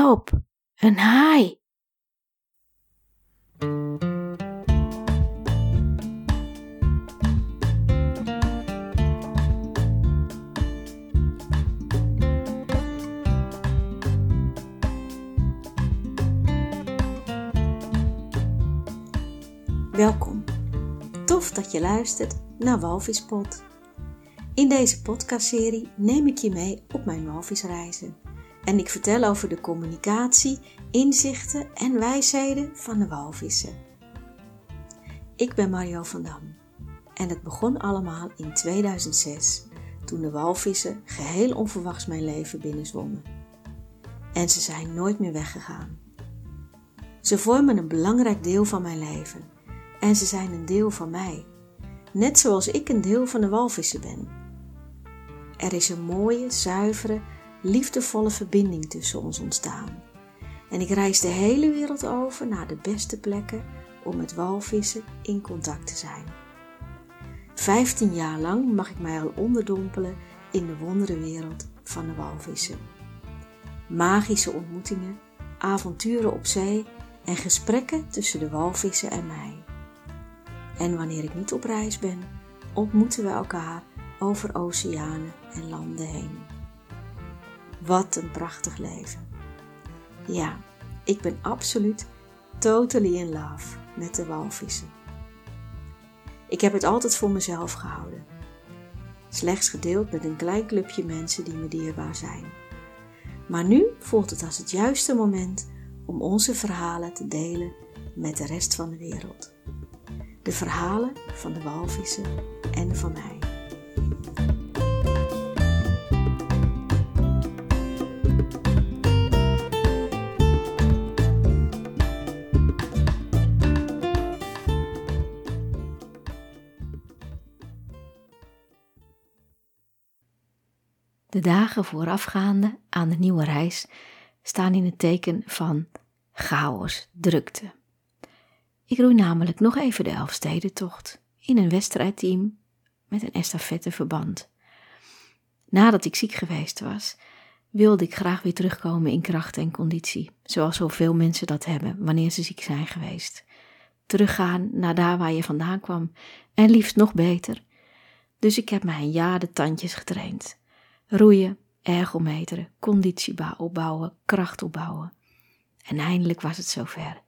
Help, een haai! Welkom. Tof dat je luistert naar Walvispot. In deze podcastserie neem ik je mee op mijn walvisreizen. En ik vertel over de communicatie, inzichten en wijsheden van de walvissen. Ik ben Mario van Dam. En het begon allemaal in 2006, toen de walvissen geheel onverwachts mijn leven binnenzwommen. En ze zijn nooit meer weggegaan. Ze vormen een belangrijk deel van mijn leven en ze zijn een deel van mij, net zoals ik een deel van de walvissen ben. Er is een mooie, zuivere, liefdevolle verbinding tussen ons ontstaan. En ik reis de hele wereld over naar de beste plekken om met walvissen in contact te zijn. Vijftien jaar lang mag ik mij al onderdompelen in de wonderenwereld van de walvissen. Magische ontmoetingen, avonturen op zee en gesprekken tussen de walvissen en mij. En wanneer ik niet op reis ben, ontmoeten we elkaar over oceanen en landen heen. Wat een prachtig leven. Ja, ik ben absoluut totally in love met de walvissen. Ik heb het altijd voor mezelf gehouden. Slechts gedeeld met een klein clubje mensen die me dierbaar zijn. Maar nu voelt het als het juiste moment om onze verhalen te delen met de rest van de wereld de verhalen van de walvissen en van mij. De dagen voorafgaande aan de nieuwe reis staan in het teken van chaos, drukte. Ik roei namelijk nog even de Elfstedentocht in een wedstrijdteam met een estafetteverband. Nadat ik ziek geweest was, wilde ik graag weer terugkomen in kracht en conditie, zoals zoveel mensen dat hebben wanneer ze ziek zijn geweest. Teruggaan naar daar waar je vandaan kwam en liefst nog beter. Dus ik heb mij een jaar de tandjes getraind. Roeien, ergometeren, conditie opbouwen, kracht opbouwen. En eindelijk was het zover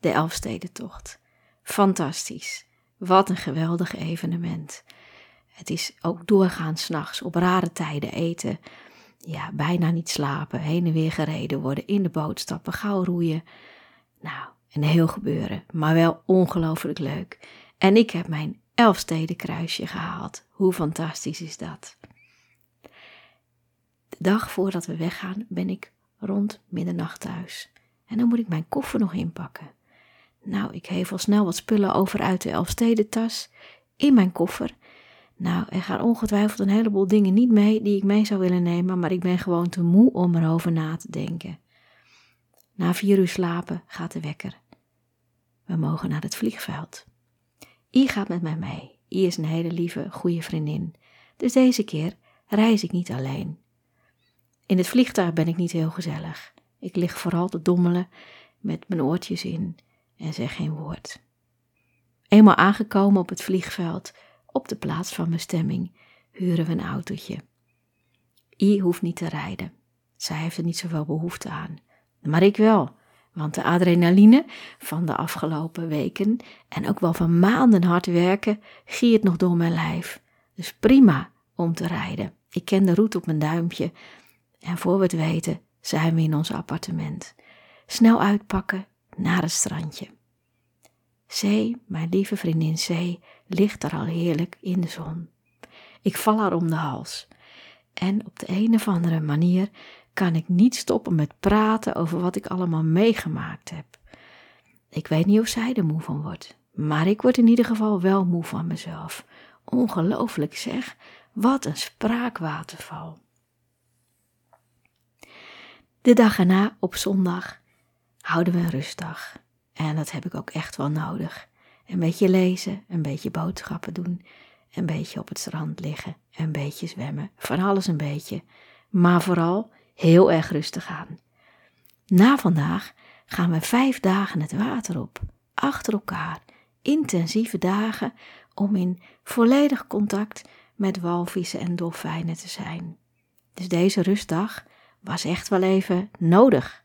de Elfstedentocht. Fantastisch. Wat een geweldig evenement. Het is ook doorgaan s'nachts, op rare tijden eten. Ja, bijna niet slapen, heen en weer gereden worden, in de boot stappen, gauw roeien. Nou, een heel gebeuren, maar wel ongelooflijk leuk. En ik heb mijn Elfstedenkruisje gehaald. Hoe fantastisch is dat? Dag voordat we weggaan ben ik rond middernacht thuis. En dan moet ik mijn koffer nog inpakken. Nou, ik hevel snel wat spullen over uit de Elfstedentas in mijn koffer. Nou, er gaan ongetwijfeld een heleboel dingen niet mee die ik mee zou willen nemen, maar ik ben gewoon te moe om erover na te denken. Na vier uur slapen gaat de wekker. We mogen naar het vliegveld. I gaat met mij mee. I is een hele lieve, goede vriendin. Dus deze keer reis ik niet alleen. In het vliegtuig ben ik niet heel gezellig. Ik lig vooral te dommelen met mijn oortjes in en zeg geen woord. Eenmaal aangekomen op het vliegveld, op de plaats van bestemming, huren we een autootje. I hoeft niet te rijden. Zij heeft er niet zoveel behoefte aan. Maar ik wel, want de adrenaline van de afgelopen weken en ook wel van maanden hard werken giert nog door mijn lijf. Dus prima om te rijden. Ik ken de route op mijn duimpje en voor we het weten zijn we in ons appartement. Snel uitpakken, naar het strandje. Zee, mijn lieve vriendin Zee, ligt daar al heerlijk in de zon. Ik val haar om de hals. En op de een of andere manier kan ik niet stoppen met praten over wat ik allemaal meegemaakt heb. Ik weet niet of zij er moe van wordt, maar ik word in ieder geval wel moe van mezelf. Ongelooflijk zeg, wat een spraakwaterval. De dag erna, op zondag, houden we een rustdag. En dat heb ik ook echt wel nodig. Een beetje lezen, een beetje boodschappen doen, een beetje op het strand liggen, een beetje zwemmen, van alles een beetje. Maar vooral heel erg rustig aan. Na vandaag gaan we vijf dagen het water op, achter elkaar, intensieve dagen om in volledig contact met walvissen en dolfijnen te zijn. Dus deze rustdag was echt wel even nodig.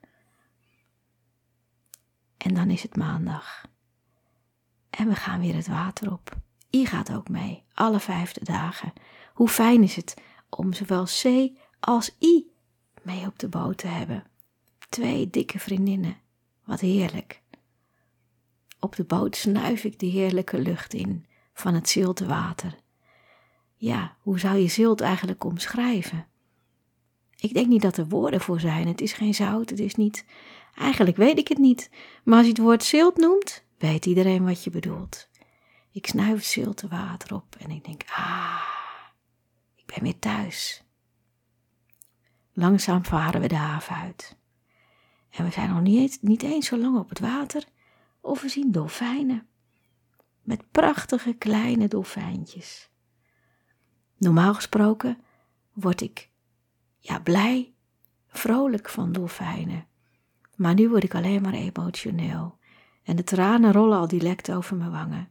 En dan is het maandag. En we gaan weer het water op. I gaat ook mee, alle vijfde dagen. Hoe fijn is het om zowel C als I mee op de boot te hebben. Twee dikke vriendinnen, wat heerlijk. Op de boot snuif ik de heerlijke lucht in van het zilte water. Ja, hoe zou je zilt eigenlijk omschrijven? Ik denk niet dat er woorden voor zijn. Het is geen zout, het is niet. Eigenlijk weet ik het niet. Maar als je het woord zilt noemt, weet iedereen wat je bedoelt. Ik snuif zilte water op en ik denk: ah, ik ben weer thuis. Langzaam varen we de haven uit. En we zijn nog niet, niet eens zo lang op het water of we zien dolfijnen. Met prachtige kleine dolfijntjes. Normaal gesproken word ik ja, blij, vrolijk van dolfijnen. Maar nu word ik alleen maar emotioneel. En de tranen rollen al direct over mijn wangen.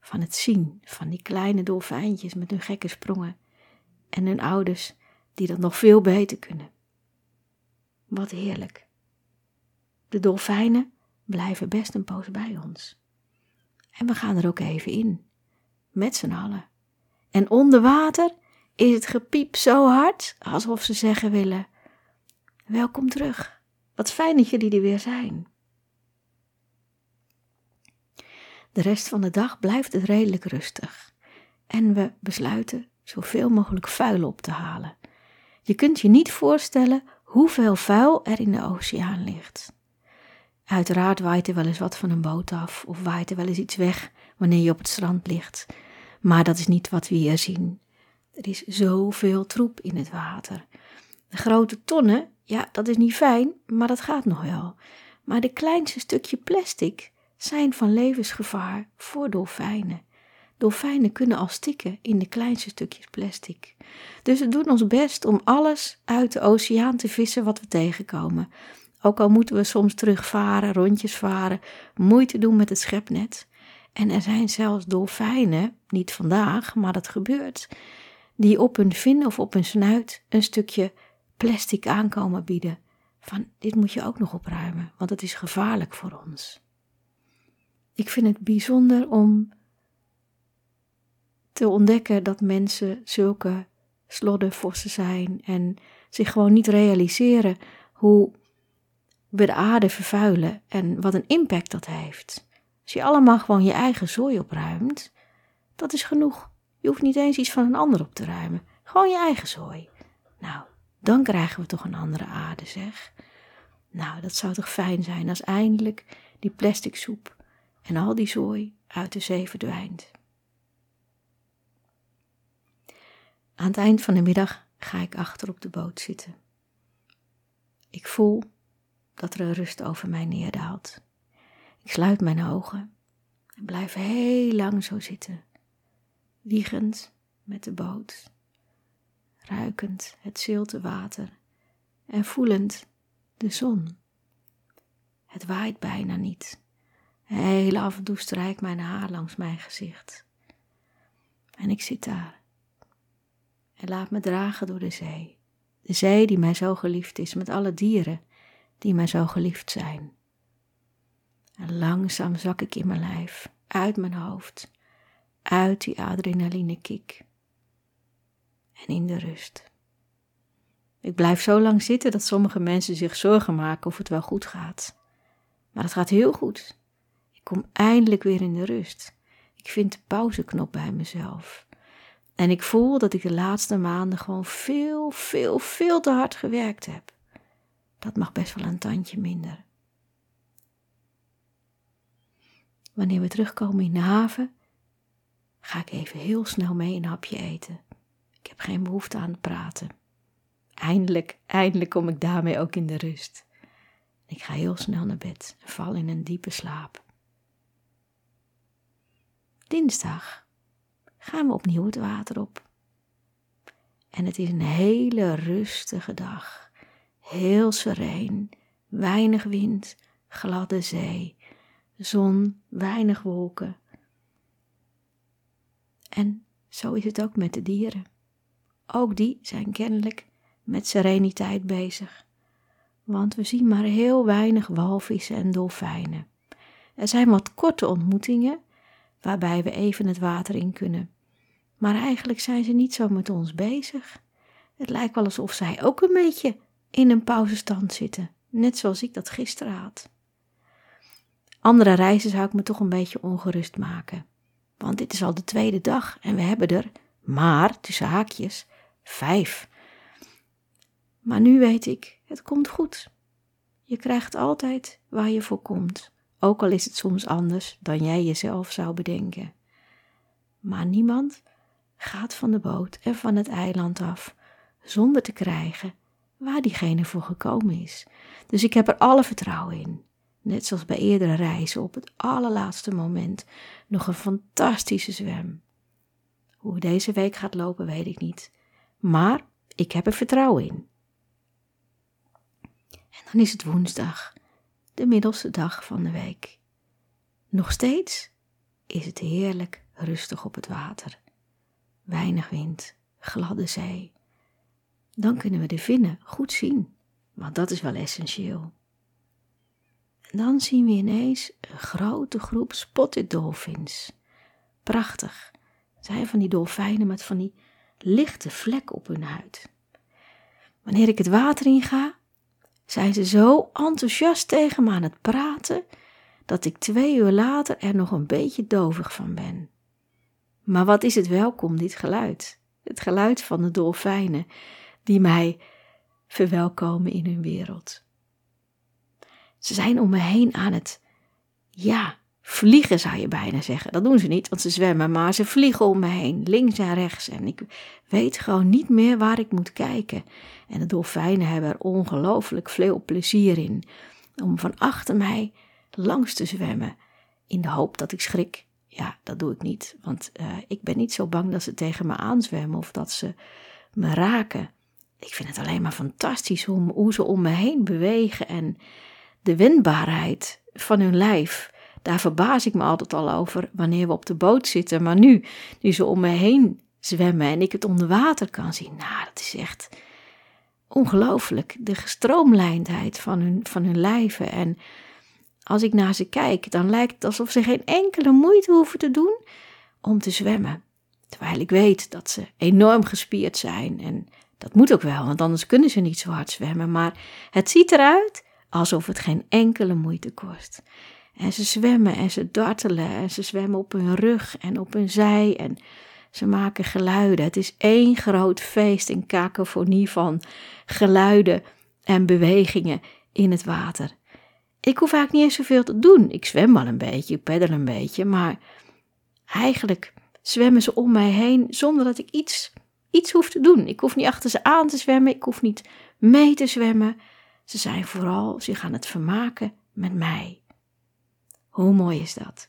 Van het zien van die kleine dolfijntjes met hun gekke sprongen. En hun ouders die dat nog veel beter kunnen. Wat heerlijk. De dolfijnen blijven best een poos bij ons. En we gaan er ook even in, met z'n allen. En onder water is het gepiep zo hard alsof ze zeggen willen: Welkom terug. Wat fijn dat jullie er weer zijn. De rest van de dag blijft het redelijk rustig en we besluiten zoveel mogelijk vuil op te halen. Je kunt je niet voorstellen hoeveel vuil er in de oceaan ligt. Uiteraard waait er wel eens wat van een boot af of waait er wel eens iets weg wanneer je op het strand ligt. Maar dat is niet wat we hier zien. Er is zoveel troep in het water. De grote tonnen, ja, dat is niet fijn, maar dat gaat nog wel. Maar de kleinste stukje plastic zijn van levensgevaar voor dolfijnen. Dolfijnen kunnen al stikken in de kleinste stukjes plastic. Dus we doen ons best om alles uit de oceaan te vissen wat we tegenkomen. Ook al moeten we soms terugvaren, rondjes varen, moeite doen met het schepnet. En er zijn zelfs dolfijnen, niet vandaag, maar dat gebeurt, die op hun vin of op hun snuit een stukje plastic aankomen bieden. Van dit moet je ook nog opruimen, want het is gevaarlijk voor ons. Ik vind het bijzonder om te ontdekken dat mensen zulke sloddervossen zijn en zich gewoon niet realiseren hoe we de aarde vervuilen en wat een impact dat heeft. Als je allemaal gewoon je eigen zooi opruimt, dat is genoeg. Je hoeft niet eens iets van een ander op te ruimen. Gewoon je eigen zooi. Nou, dan krijgen we toch een andere aarde, zeg. Nou, dat zou toch fijn zijn als eindelijk die plastic soep en al die zooi uit de zee verdwijnt. Aan het eind van de middag ga ik achter op de boot zitten. Ik voel dat er een rust over mij neerdaalt. Ik sluit mijn ogen en blijf heel lang zo zitten, wiegend met de boot, ruikend het zilte water en voelend de zon. Het waait bijna niet. Heel af en toe mijn haar langs mijn gezicht. En ik zit daar en laat me dragen door de zee. De zee die mij zo geliefd is, met alle dieren die mij zo geliefd zijn. En langzaam zak ik in mijn lijf, uit mijn hoofd, uit die adrenaline kick en in de rust. Ik blijf zo lang zitten dat sommige mensen zich zorgen maken of het wel goed gaat. Maar het gaat heel goed. Ik kom eindelijk weer in de rust. Ik vind de pauzeknop bij mezelf. En ik voel dat ik de laatste maanden gewoon veel, veel, veel te hard gewerkt heb. Dat mag best wel een tandje minder. Wanneer we terugkomen in de haven, ga ik even heel snel mee een hapje eten. Ik heb geen behoefte aan het praten. Eindelijk, eindelijk kom ik daarmee ook in de rust. Ik ga heel snel naar bed en val in een diepe slaap. Dinsdag gaan we opnieuw het water op. En het is een hele rustige dag. Heel sereen, weinig wind, gladde zee, zon, weinig wolken. En zo is het ook met de dieren. Ook die zijn kennelijk met sereniteit bezig. Want we zien maar heel weinig walvissen en dolfijnen. Er zijn wat korte ontmoetingen, waarbij we even het water in kunnen. Maar eigenlijk zijn ze niet zo met ons bezig. Het lijkt wel alsof zij ook een beetje in een pauzestand zitten, net zoals ik dat gisteren had. Andere reizen zou ik me toch een beetje ongerust maken. Want dit is al de tweede dag en we hebben er maar, tussen haakjes, vijf. Maar nu weet ik, het komt goed. Je krijgt altijd waar je voor komt, ook al is het soms anders dan jij jezelf zou bedenken. Maar niemand gaat van de boot en van het eiland af zonder te krijgen waar diegene voor gekomen is. Dus ik heb er alle vertrouwen in. Net zoals bij eerdere reizen op het allerlaatste moment nog een fantastische zwem. Hoe deze week gaat lopen weet ik niet, maar ik heb er vertrouwen in. En dan is het woensdag, de middelste dag van de week. Nog steeds is het heerlijk rustig op het water. Weinig wind, gladde zee. Dan kunnen we de vinnen goed zien, want dat is wel essentieel. Dan zien we ineens een grote groep spotted dolphins. Prachtig. Het zijn van die dolfijnen met van die lichte vlekken op hun huid. Wanneer ik het water in ga, zijn ze zo enthousiast tegen me aan het praten dat ik twee uur later er nog een beetje dovig van ben. Maar wat is het welkom, dit geluid? Het geluid van de dolfijnen die mij verwelkomen in hun wereld. Ze zijn om me heen aan het, ja, vliegen zou je bijna zeggen. Dat doen ze niet, want ze zwemmen, maar ze vliegen om me heen, links en rechts. En ik weet gewoon niet meer waar ik moet kijken. En de dolfijnen hebben er ongelooflijk veel plezier in om van achter mij langs te zwemmen, in de hoop dat ik schrik. Ja, dat doe ik niet, want uh, ik ben niet zo bang dat ze tegen me aanzwemmen of dat ze me raken. Ik vind het alleen maar fantastisch hoe, hoe ze om me heen bewegen en de wendbaarheid van hun lijf. Daar verbaas ik me altijd al over wanneer we op de boot zitten. Maar nu, nu ze om me heen zwemmen en ik het onder water kan zien, nou, dat is echt ongelooflijk. De gestroomlijndheid van hun, van hun lijven. En als ik naar ze kijk, dan lijkt het alsof ze geen enkele moeite hoeven te doen om te zwemmen. Terwijl ik weet dat ze enorm gespierd zijn. En dat moet ook wel, want anders kunnen ze niet zo hard zwemmen. Maar het ziet eruit alsof het geen enkele moeite kost. En ze zwemmen en ze dartelen en ze zwemmen op hun rug en op hun zij en ze maken geluiden. Het is één groot feest in kakofonie van geluiden en bewegingen in het water. Ik hoef vaak niet eens zoveel te doen. Ik zwem wel een beetje, ik peddel een beetje, maar eigenlijk zwemmen ze om mij heen zonder dat ik iets, iets hoef te doen. Ik hoef niet achter ze aan te zwemmen, ik hoef niet mee te zwemmen. Ze zijn vooral zich aan het vermaken met mij. Hoe mooi is dat?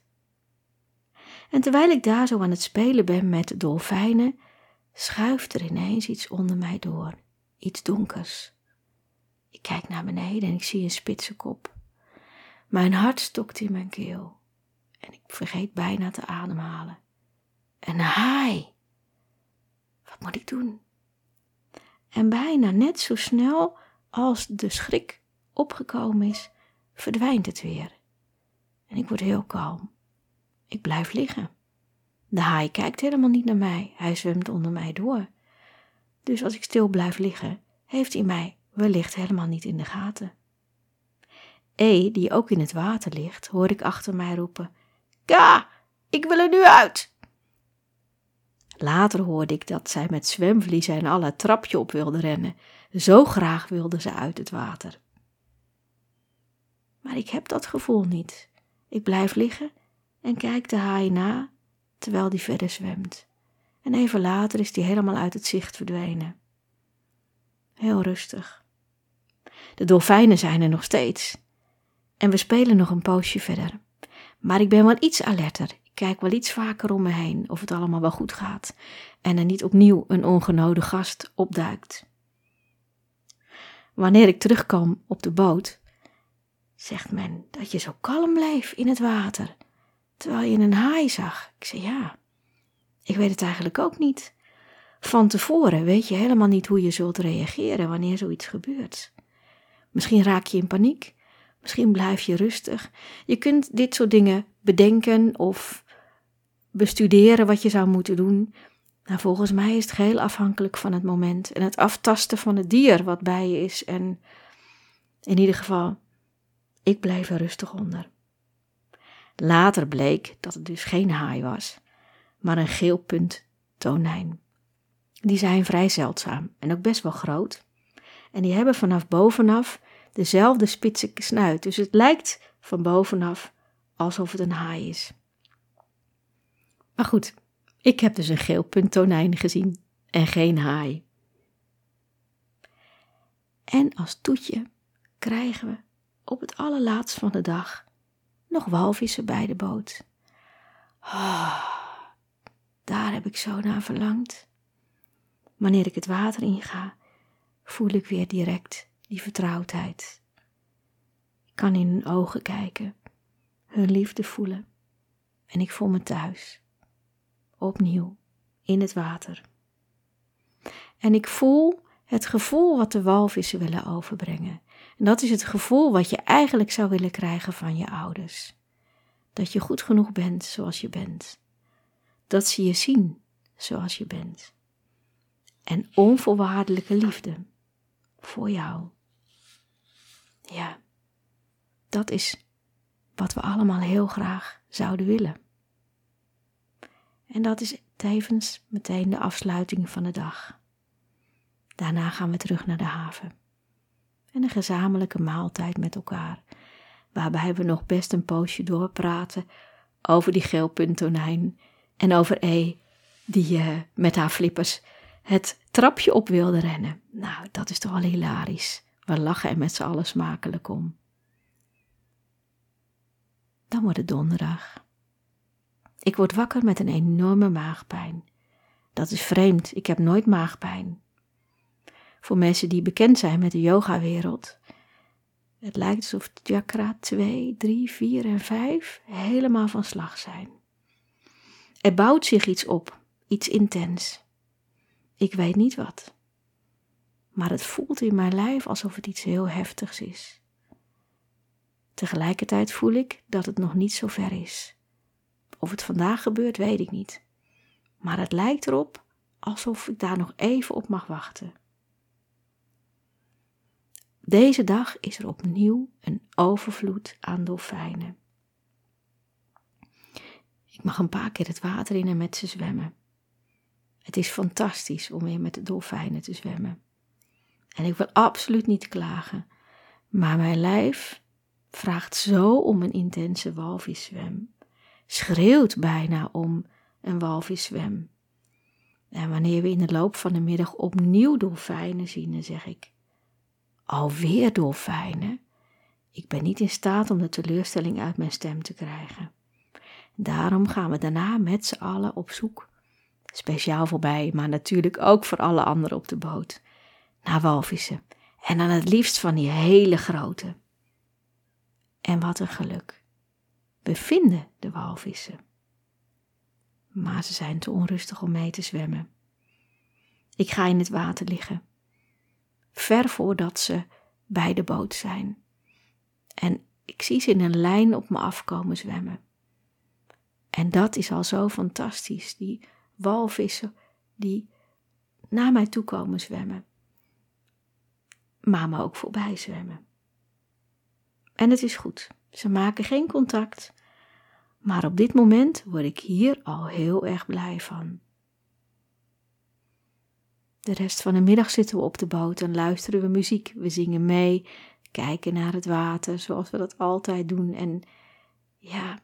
En terwijl ik daar zo aan het spelen ben met dolfijnen, schuift er ineens iets onder mij door, iets donkers. Ik kijk naar beneden en ik zie een spitse kop. Mijn hart stokt in mijn keel en ik vergeet bijna te ademhalen. Een haai! Wat moet ik doen? En bijna net zo snel als de schrik opgekomen is, verdwijnt het weer. En ik word heel kalm. Ik blijf liggen. De haai kijkt helemaal niet naar mij, hij zwemt onder mij door. Dus als ik stil blijf liggen, heeft hij mij wellicht helemaal niet in de gaten. E, die ook in het water ligt, hoor ik achter mij roepen: Ka, ik wil er nu uit! Later hoorde ik dat zij met zwemvliezen en al het trapje op wilde rennen. Zo graag wilde ze uit het water. Maar ik heb dat gevoel niet. Ik blijf liggen en kijk de haai na terwijl die verder zwemt. En even later is die helemaal uit het zicht verdwenen. Heel rustig. De dolfijnen zijn er nog steeds. En we spelen nog een poosje verder. Maar ik ben wel iets alerter. Kijk wel iets vaker om me heen of het allemaal wel goed gaat en er niet opnieuw een ongenode gast opduikt. Wanneer ik terugkwam op de boot, zegt men, dat je zo kalm bleef in het water, terwijl je een haai zag. Ik zei ja, ik weet het eigenlijk ook niet. Van tevoren weet je helemaal niet hoe je zult reageren wanneer zoiets gebeurt. Misschien raak je in paniek, misschien blijf je rustig. Je kunt dit soort dingen bedenken of bestuderen wat je zou moeten doen. Nou, volgens mij is het heel afhankelijk van het moment en het aftasten van het dier wat bij je is. En in ieder geval, ik bleef er rustig onder. Later bleek dat het dus geen haai was, maar een geel punt tonijn. Die zijn vrij zeldzaam en ook best wel groot. En die hebben vanaf bovenaf dezelfde spitse snuit, dus het lijkt van bovenaf alsof het een haai is. Maar goed, ik heb dus een geel punt tonijn gezien en geen haai. En als toetje krijgen we op het allerlaatst van de dag nog walvissen bij de boot. Oh, daar heb ik zo naar verlangd. Wanneer ik het water inga, voel ik weer direct die vertrouwdheid. Ik kan in hun ogen kijken, hun liefde voelen en ik voel me thuis. Opnieuw in het water. En ik voel het gevoel wat de walvissen willen overbrengen. En dat is het gevoel wat je eigenlijk zou willen krijgen van je ouders. Dat je goed genoeg bent zoals je bent. Dat ze je zien zoals je bent. En onvoorwaardelijke liefde voor jou. Ja, dat is wat we allemaal heel graag zouden willen. En dat is tevens meteen de afsluiting van de dag. Daarna gaan we terug naar de haven. En een gezamenlijke maaltijd met elkaar, waarbij we nog best een poosje doorpraten over die geelpuntonijn en over E, die uh, met haar flippers het trapje op wilde rennen. Nou, dat is toch wel hilarisch. We lachen er met z'n allen smakelijk om. Dan wordt het donderdag. Ik word wakker met een enorme maagpijn. Dat is vreemd, ik heb nooit maagpijn. Voor mensen die bekend zijn met de yogawereld, het lijkt alsof chakra 2, 3, 4 en 5 helemaal van slag zijn. Er bouwt zich iets op, iets intens. Ik weet niet wat. Maar het voelt in mijn lijf alsof het iets heel heftigs is. Tegelijkertijd voel ik dat het nog niet zo ver is. Of het vandaag gebeurt, weet ik niet. Maar het lijkt erop alsof ik daar nog even op mag wachten. Deze dag is er opnieuw een overvloed aan dolfijnen. Ik mag een paar keer het water in en met ze zwemmen. Het is fantastisch om weer met de dolfijnen te zwemmen. En ik wil absoluut niet klagen, maar mijn lijf vraagt zo om een intense walviszwem, schreeuwt bijna om een walviszwem. En wanneer we in de loop van de middag opnieuw dolfijnen zien, dan zeg ik: Alweer dolfijnen? Ik ben niet in staat om de teleurstelling uit mijn stem te krijgen. Daarom gaan we daarna met z'n allen op zoek speciaal voorbij, maar natuurlijk ook voor alle anderen op de boot, naar walvissen. En dan het liefst van die hele grote. En wat een geluk. We vinden de walvissen. Maar ze zijn te onrustig om mee te zwemmen. Ik ga in het water liggen, ver voordat ze bij de boot zijn. En ik zie ze in een lijn op me afkomen zwemmen. En dat is al zo fantastisch, die walvissen die naar mij toe komen zwemmen, maar me ook voorbij zwemmen. En het is goed, ze maken geen contact, maar op dit moment word ik hier al heel erg blij van. De rest van de middag zitten we op de boot en luisteren we muziek. We zingen mee, kijken naar het water zoals we dat altijd doen. En ja,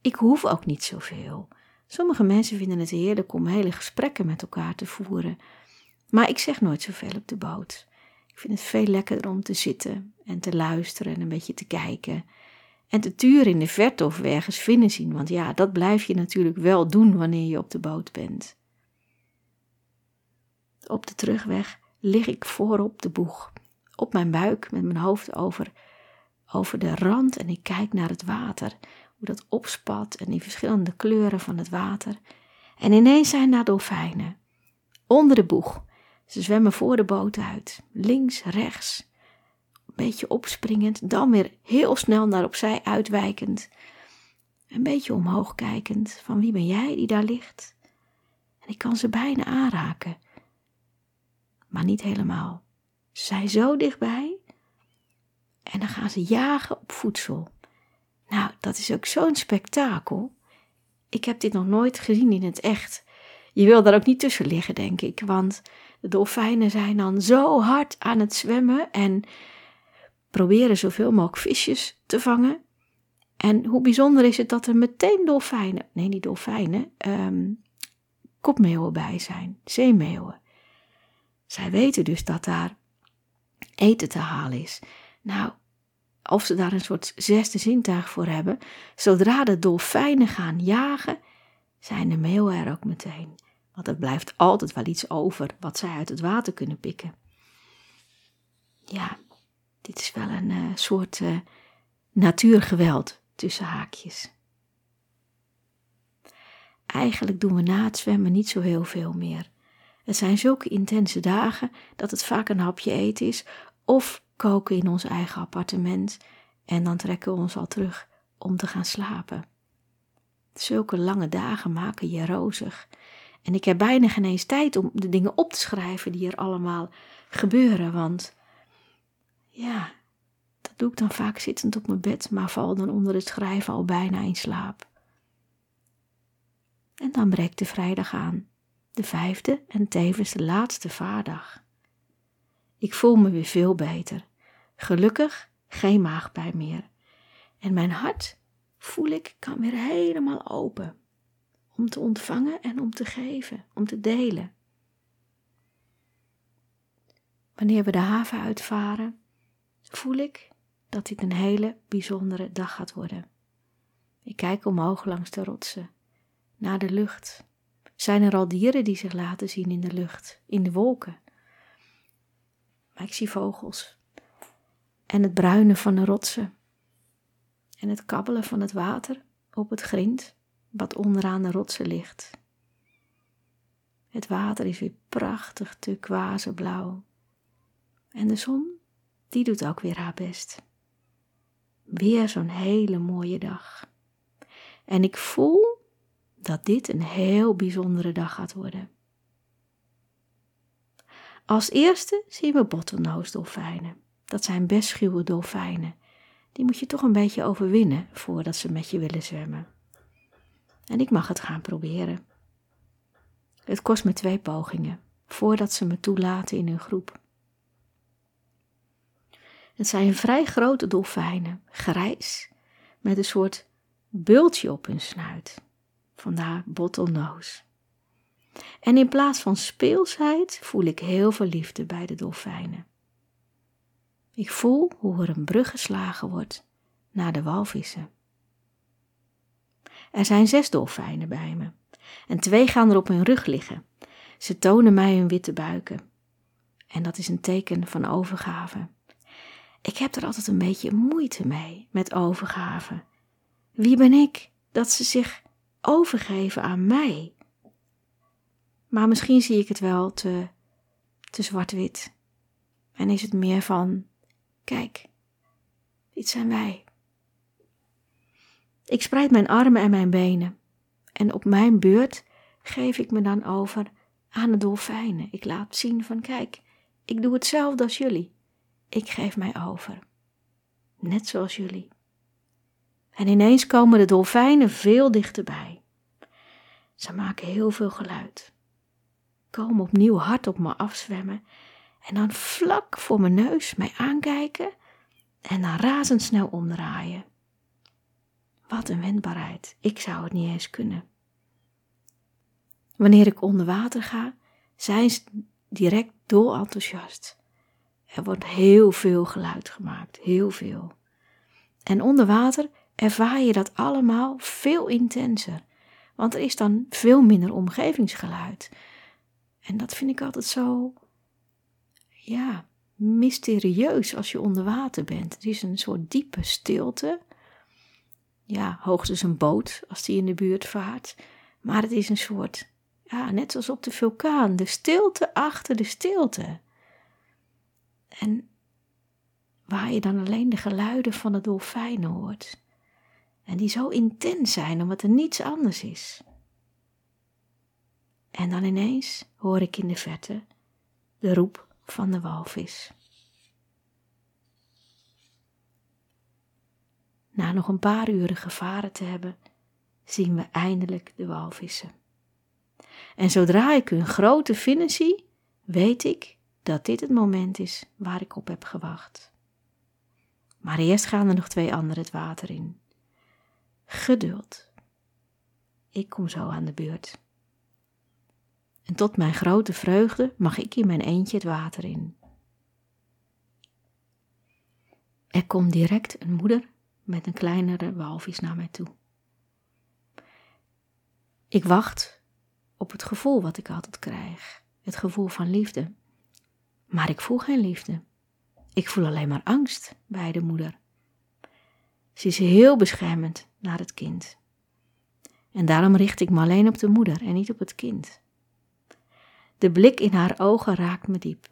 ik hoef ook niet zoveel. Sommige mensen vinden het heerlijk om hele gesprekken met elkaar te voeren. Maar ik zeg nooit zoveel op de boot. Ik vind het veel lekkerder om te zitten en te luisteren en een beetje te kijken. En te turen in de verte of ergens vinden zien, want ja, dat blijf je natuurlijk wel doen wanneer je op de boot bent. Op de terugweg lig ik voorop de boeg, op mijn buik met mijn hoofd over, over de rand en ik kijk naar het water, hoe dat opspat en die verschillende kleuren van het water. En ineens zijn daar dolfijnen. Onder de boeg. Ze zwemmen voor de boot uit, links, rechts. Een beetje opspringend, dan weer heel snel naar opzij uitwijkend. Een beetje omhoog kijkend, van wie ben jij die daar ligt? En ik kan ze bijna aanraken. Maar niet helemaal. Ze zijn zo dichtbij. En dan gaan ze jagen op voedsel. Nou, dat is ook zo'n spektakel. Ik heb dit nog nooit gezien in het echt. Je wil daar ook niet tussen liggen, denk ik, want de dolfijnen zijn dan zo hard aan het zwemmen en proberen zoveel mogelijk visjes te vangen. En hoe bijzonder is het dat er meteen dolfijnen, nee niet dolfijnen, um, kopmeeuwen bij zijn, zeemeeuwen. Zij weten dus dat daar eten te halen is. Nou, of ze daar een soort zesde zintuig voor hebben, zodra de dolfijnen gaan jagen, zijn de meeuwen er ook meteen. Want er blijft altijd wel iets over wat zij uit het water kunnen pikken. Ja, dit is wel een uh, soort uh, natuurgeweld tussen haakjes. Eigenlijk doen we na het zwemmen niet zo heel veel meer. Het zijn zulke intense dagen dat het vaak een hapje eten is of koken in ons eigen appartement en dan trekken we ons al terug om te gaan slapen. Zulke lange dagen maken je rozig. En ik heb bijna geen eens tijd om de dingen op te schrijven die er allemaal gebeuren, want ja, dat doe ik dan vaak zittend op mijn bed, maar val dan onder het schrijven al bijna in slaap. En dan breekt de vrijdag aan, de vijfde en tevens de laatste vaardag. Ik voel me weer veel beter. Gelukkig geen maagpijn meer. En mijn hart, voel ik, kan weer helemaal open. Om te ontvangen en om te geven, om te delen. Wanneer we de haven uitvaren, voel ik dat dit een hele bijzondere dag gaat worden. Ik kijk omhoog langs de rotsen, naar de lucht. Zijn er al dieren die zich laten zien in de lucht, in de wolken? Maar ik zie vogels. En het bruinen van de rotsen. En het kabbelen van het water op het grind wat onderaan de rotsen ligt. Het water is weer prachtig turquoiseblauw. En de zon, die doet ook weer haar best. Weer zo'n hele mooie dag. En ik voel dat dit een heel bijzondere dag gaat worden. Als eerste zien we bottlenose Dat zijn best schuwe dolfijnen. Die moet je toch een beetje overwinnen voordat ze met je willen zwemmen. En ik mag het gaan proberen. Het kost me twee pogingen voordat ze me toelaten in hun groep. Het zijn vrij grote dolfijnen, grijs, met een soort bultje op hun snuit. Vandaar bottlenose. En in plaats van speelsheid voel ik heel veel liefde bij de dolfijnen. Ik voel hoe er een brug geslagen wordt naar de walvissen. Er zijn zes dolfijnen bij me en twee gaan er op hun rug liggen. Ze tonen mij hun witte buiken. En dat is een teken van overgave. Ik heb er altijd een beetje moeite mee met overgave. Wie ben ik dat ze zich overgeven aan mij? Maar misschien zie ik het wel te, te zwart-wit. En is het meer van: kijk, dit zijn wij. Ik spreid mijn armen en mijn benen. En op mijn beurt geef ik me dan over aan de dolfijnen. Ik laat zien van: kijk, ik doe hetzelfde als jullie. Ik geef mij over. Net zoals jullie. En ineens komen de dolfijnen veel dichterbij. Ze maken heel veel geluid komen opnieuw hard op me afzwemmen en dan vlak voor mijn neus mij aankijken en dan razendsnel omdraaien. Wat een wendbaarheid, ik zou het niet eens kunnen. Wanneer ik onder water ga, zijn ze direct dol enthousiast. Er wordt heel veel geluid gemaakt, heel veel. En onder water ervaar je dat allemaal veel intenser, want er is dan veel minder omgevingsgeluid. En dat vind ik altijd zo, ja, mysterieus als je onder water bent. Het is een soort diepe stilte. Ja, hoogstens een boot als die in de buurt vaart. Maar het is een soort, ja, net als op de vulkaan, de stilte achter de stilte. En waar je dan alleen de geluiden van de dolfijnen hoort. En die zo intens zijn omdat er niets anders is. En dan ineens hoor ik in de verte de roep van de walvis. Na nog een paar uren gevaren te hebben, zien we eindelijk de walvissen. En zodra ik hun grote vinnen zie, weet ik dat dit het moment is waar ik op heb gewacht. Maar eerst gaan er nog twee anderen het water in. Geduld. Ik kom zo aan de beurt. En tot mijn grote vreugde mag ik in mijn eentje het water in. Er komt direct een moeder met een kleinere walvis naar mij toe. Ik wacht op het gevoel wat ik altijd krijg, het gevoel van liefde. Maar ik voel geen liefde. Ik voel alleen maar angst bij de moeder. Ze is heel beschermend naar het kind. En daarom richt ik me alleen op de moeder en niet op het kind. De blik in haar ogen raakt me diep.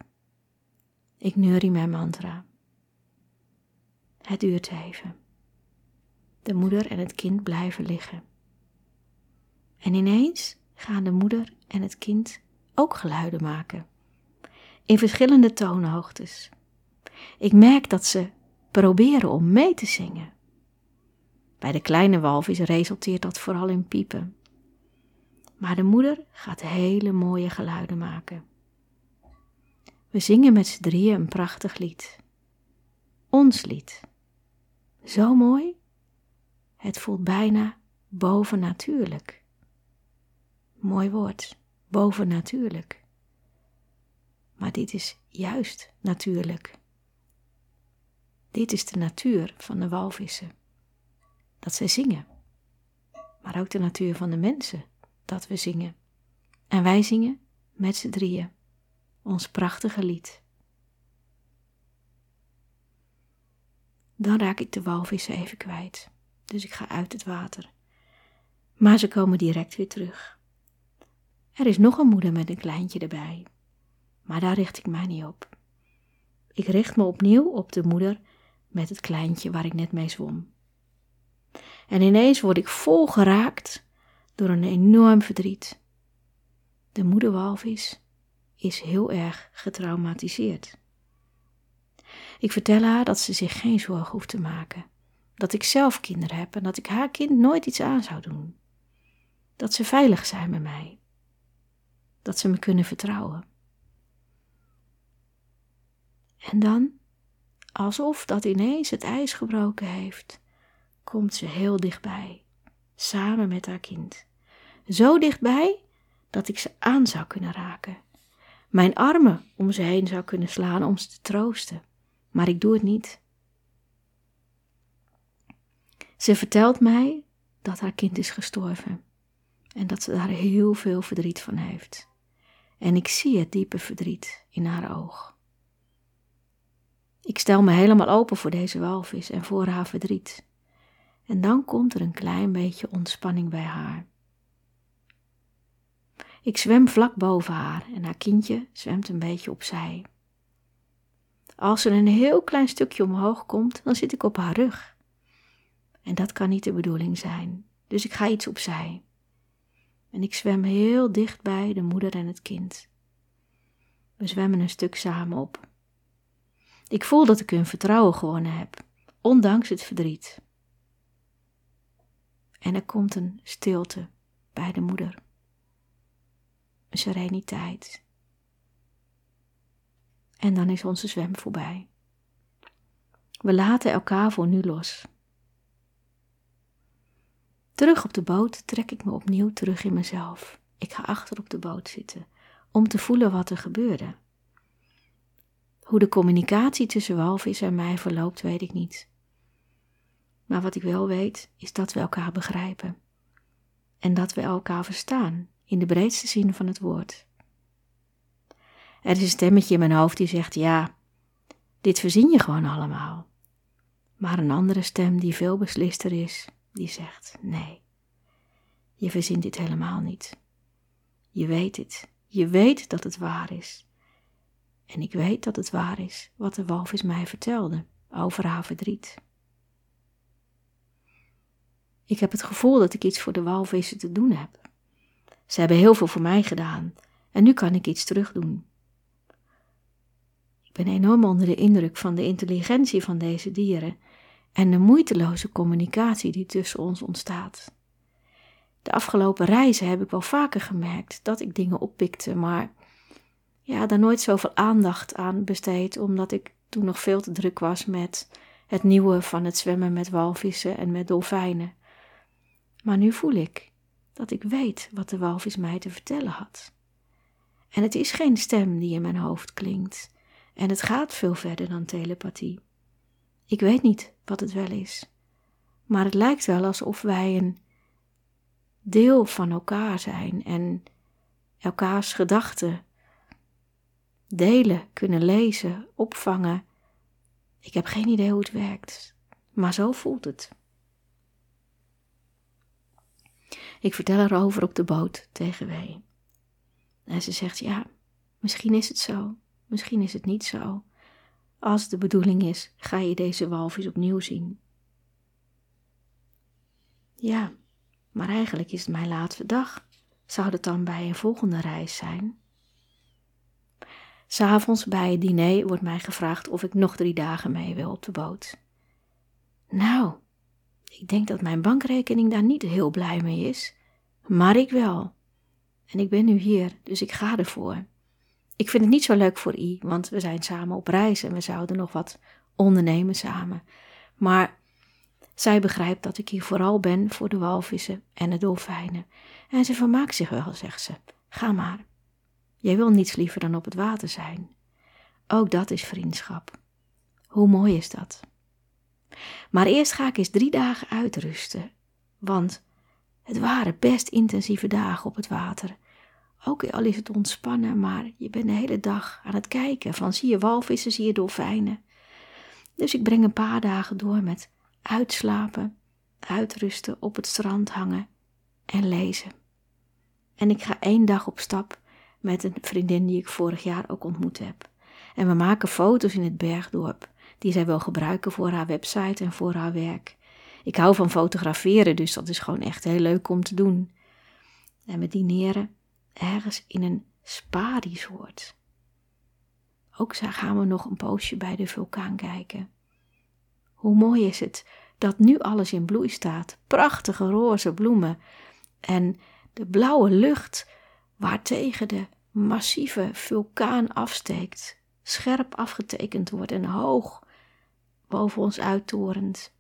Ik neurie mijn mantra. Het duurt even. De moeder en het kind blijven liggen. En ineens gaan de moeder en het kind ook geluiden maken. In verschillende toonhoogtes. Ik merk dat ze proberen om mee te zingen. Bij de kleine walvis resulteert dat vooral in piepen. Maar de moeder gaat hele mooie geluiden maken. We zingen met z'n drieën een prachtig lied. Ons lied. Zo mooi. Het voelt bijna bovennatuurlijk. Mooi woord, bovennatuurlijk. Maar dit is juist natuurlijk. Dit is de natuur van de walvissen. Dat zij zingen. Maar ook de natuur van de mensen dat we zingen. En wij zingen met z'n drieën ons prachtige lied. Dan raak ik de walvissen even kwijt, dus ik ga uit het water. Maar ze komen direct weer terug. Er is nog een moeder met een kleintje erbij, maar daar richt ik mij niet op. Ik richt me opnieuw op de moeder met het kleintje waar ik net mee zwom. En ineens word ik vol geraakt door een enorm verdriet. De moederwalvis is heel erg getraumatiseerd. Ik vertel haar dat ze zich geen zorgen hoeft te maken, dat ik zelf kinderen heb en dat ik haar kind nooit iets aan zou doen. Dat ze veilig zijn met mij, dat ze me kunnen vertrouwen. En dan, alsof dat ineens het ijs gebroken heeft, komt ze heel dichtbij, samen met haar kind. Zo dichtbij dat ik ze aan zou kunnen raken. Mijn armen om ze heen zou kunnen slaan om ze te troosten. Maar ik doe het niet. Ze vertelt mij dat haar kind is gestorven en dat ze daar heel veel verdriet van heeft. En ik zie het diepe verdriet in haar oog. Ik stel me helemaal open voor deze walvis en voor haar verdriet. En dan komt er een klein beetje ontspanning bij haar. Ik zwem vlak boven haar en haar kindje zwemt een beetje opzij. Als ze een heel klein stukje omhoog komt, dan zit ik op haar rug. En dat kan niet de bedoeling zijn, dus ik ga iets opzij. En ik zwem heel dicht bij de moeder en het kind. We zwemmen een stuk samen op. Ik voel dat ik hun vertrouwen gewonnen heb, ondanks het verdriet. En er komt een stilte bij de moeder sereniteit. En dan is onze zwem voorbij. We laten elkaar voor nu los. Terug op de boot trek ik me opnieuw terug in mezelf. Ik ga achter op de boot zitten om te voelen wat er gebeurde. Hoe de communicatie tussen walvis en mij verloopt, weet ik niet. Maar wat ik wel weet, is dat we elkaar begrijpen. En dat we elkaar verstaan in de breedste zin van het woord. Er is een stemmetje in mijn hoofd die zegt: Ja, Dit verzin je gewoon allemaal. Maar een andere stem die veel beslister is, die zegt: nee, je verzint dit helemaal niet. Je weet het. Je weet dat het waar is. En ik weet dat het waar is wat de walvis mij vertelde over haar verdriet. Ik heb het gevoel dat ik iets voor de walvissen te doen heb. Ze hebben heel veel voor mij gedaan en nu kan ik iets terugdoen. Ik ben enorm onder de indruk van de intelligentie van deze dieren en de moeiteloze communicatie die tussen ons ontstaat. De afgelopen reizen heb ik wel vaker gemerkt dat ik dingen oppikte, maar ja, daar nooit zoveel aandacht aan besteed, omdat ik toen nog veel te druk was met het nieuwe van het zwemmen met walvissen en met dolfijnen. Maar nu voel ik dat ik weet wat de walvis mij te vertellen had. En het is geen stem die in mijn hoofd klinkt, en het gaat veel verder dan telepathie. Ik weet niet wat het wel is, maar het lijkt wel alsof wij een deel van elkaar zijn en elkaars gedachten delen, kunnen lezen, opvangen. Ik heb geen idee hoe het werkt, maar zo voelt het. Ik vertel erover op de boot tegen Wee. En ze zegt: Ja, misschien is het zo, misschien is het niet zo. Als de bedoeling is, ga je deze walvis opnieuw zien. Ja, maar eigenlijk is het mijn laatste dag. Zou het dan bij een volgende reis zijn? S'avonds bij het diner wordt mij gevraagd of ik nog drie dagen mee wil op de boot. Nou, ik denk dat mijn bankrekening daar niet heel blij mee is, maar ik wel. En ik ben nu hier, dus ik ga ervoor. Ik vind het niet zo leuk voor I, want we zijn samen op reis en we zouden nog wat ondernemen samen. Maar zij begrijpt dat ik hier vooral ben voor de walvissen en de dolfijnen. En ze vermaakt zich wel, zegt ze. Ga maar. Jij wil niets liever dan op het water zijn. Ook dat is vriendschap. Hoe mooi is dat? Maar eerst ga ik eens drie dagen uitrusten, want het waren best intensieve dagen op het water. Ook al is het ontspannen, maar je bent de hele dag aan het kijken van zie je walvissen, zie je dolfijnen. Dus ik breng een paar dagen door met uitslapen, uitrusten, op het strand hangen en lezen. En ik ga één dag op stap met een vriendin die ik vorig jaar ook ontmoet heb. En we maken foto's in het bergdorp, die zij wil gebruiken voor haar website en voor haar werk. Ik hou van fotograferen, dus dat is gewoon echt heel leuk om te doen. En we dineren ergens in een spa-resort. Ook gaan we nog een poosje bij de vulkaan kijken. Hoe mooi is het dat nu alles in bloei staat. Prachtige roze bloemen en de blauwe lucht waartegen de massieve vulkaan afsteekt, scherp afgetekend wordt en hoog boven ons uittorent.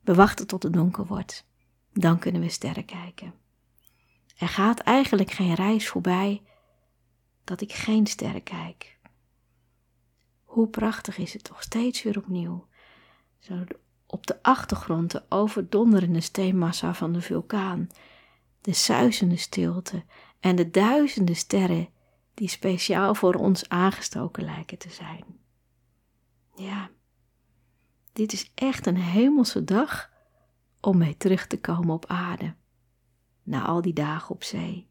We wachten tot het donker wordt, dan kunnen we sterren kijken. Er gaat eigenlijk geen reis voorbij dat ik geen sterren kijk. Hoe prachtig is het toch steeds weer opnieuw. Zo op de achtergrond de overdonderende steenmassa van de vulkaan, de suizende stilte en de duizenden sterren die speciaal voor ons aangestoken lijken te zijn. Ja, dit is echt een hemelse dag om mee terug te komen op aarde, na al die dagen op zee.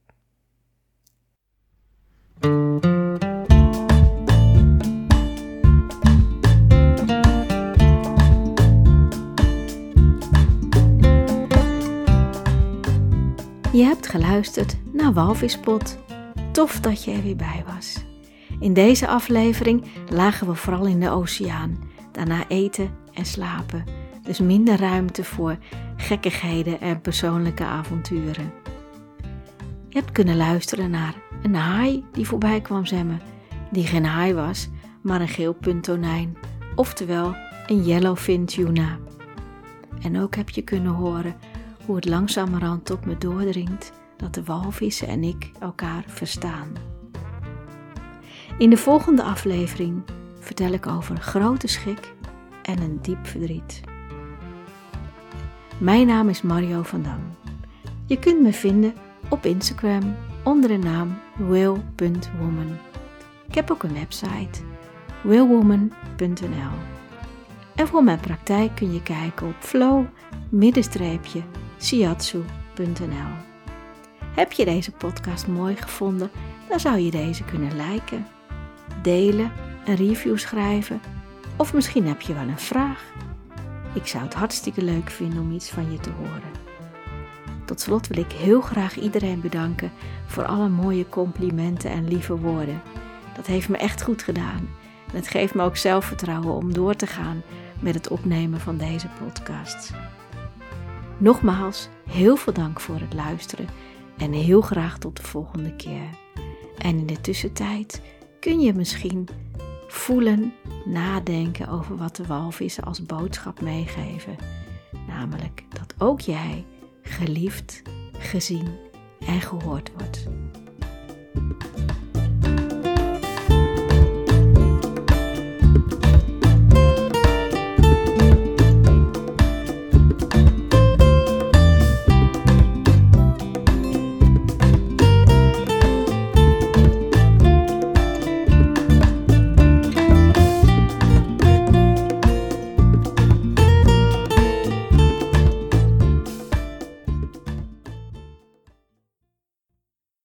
Je hebt geluisterd naar Walvispot. Tof dat je er weer bij was. In deze aflevering lagen we vooral in de oceaan. Daarna eten en slapen. Dus minder ruimte voor gekkigheden en persoonlijke avonturen. Je hebt kunnen luisteren naar een haai die voorbij kwam zwemmen. Die geen haai was, maar een geel punttonijn. Oftewel een yellowfin tuna. En ook heb je kunnen horen hoe het langzamerhand tot me doordringt dat de walvissen en ik elkaar verstaan. In de volgende aflevering vertel ik over een grote schik en een diep verdriet. Mijn naam is Mario van Dam. Je kunt me vinden op Instagram onder de naam will.woman. Ik heb ook een website willwoman.nl. En voor mijn praktijk kun je kijken op flow-shiatsu.nl. Heb je deze podcast mooi gevonden, dan zou je deze kunnen liken, delen, een review schrijven of misschien heb je wel een vraag. Ik zou het hartstikke leuk vinden om iets van je te horen. Tot slot wil ik heel graag iedereen bedanken voor alle mooie complimenten en lieve woorden. Dat heeft me echt goed gedaan. En het geeft me ook zelfvertrouwen om door te gaan met het opnemen van deze podcast. Nogmaals, heel veel dank voor het luisteren en heel graag tot de volgende keer. En in de tussentijd kun je misschien voelen, nadenken over wat de walvissen als boodschap meegeven. Namelijk dat ook jij geliefd, gezien en gehoord wordt.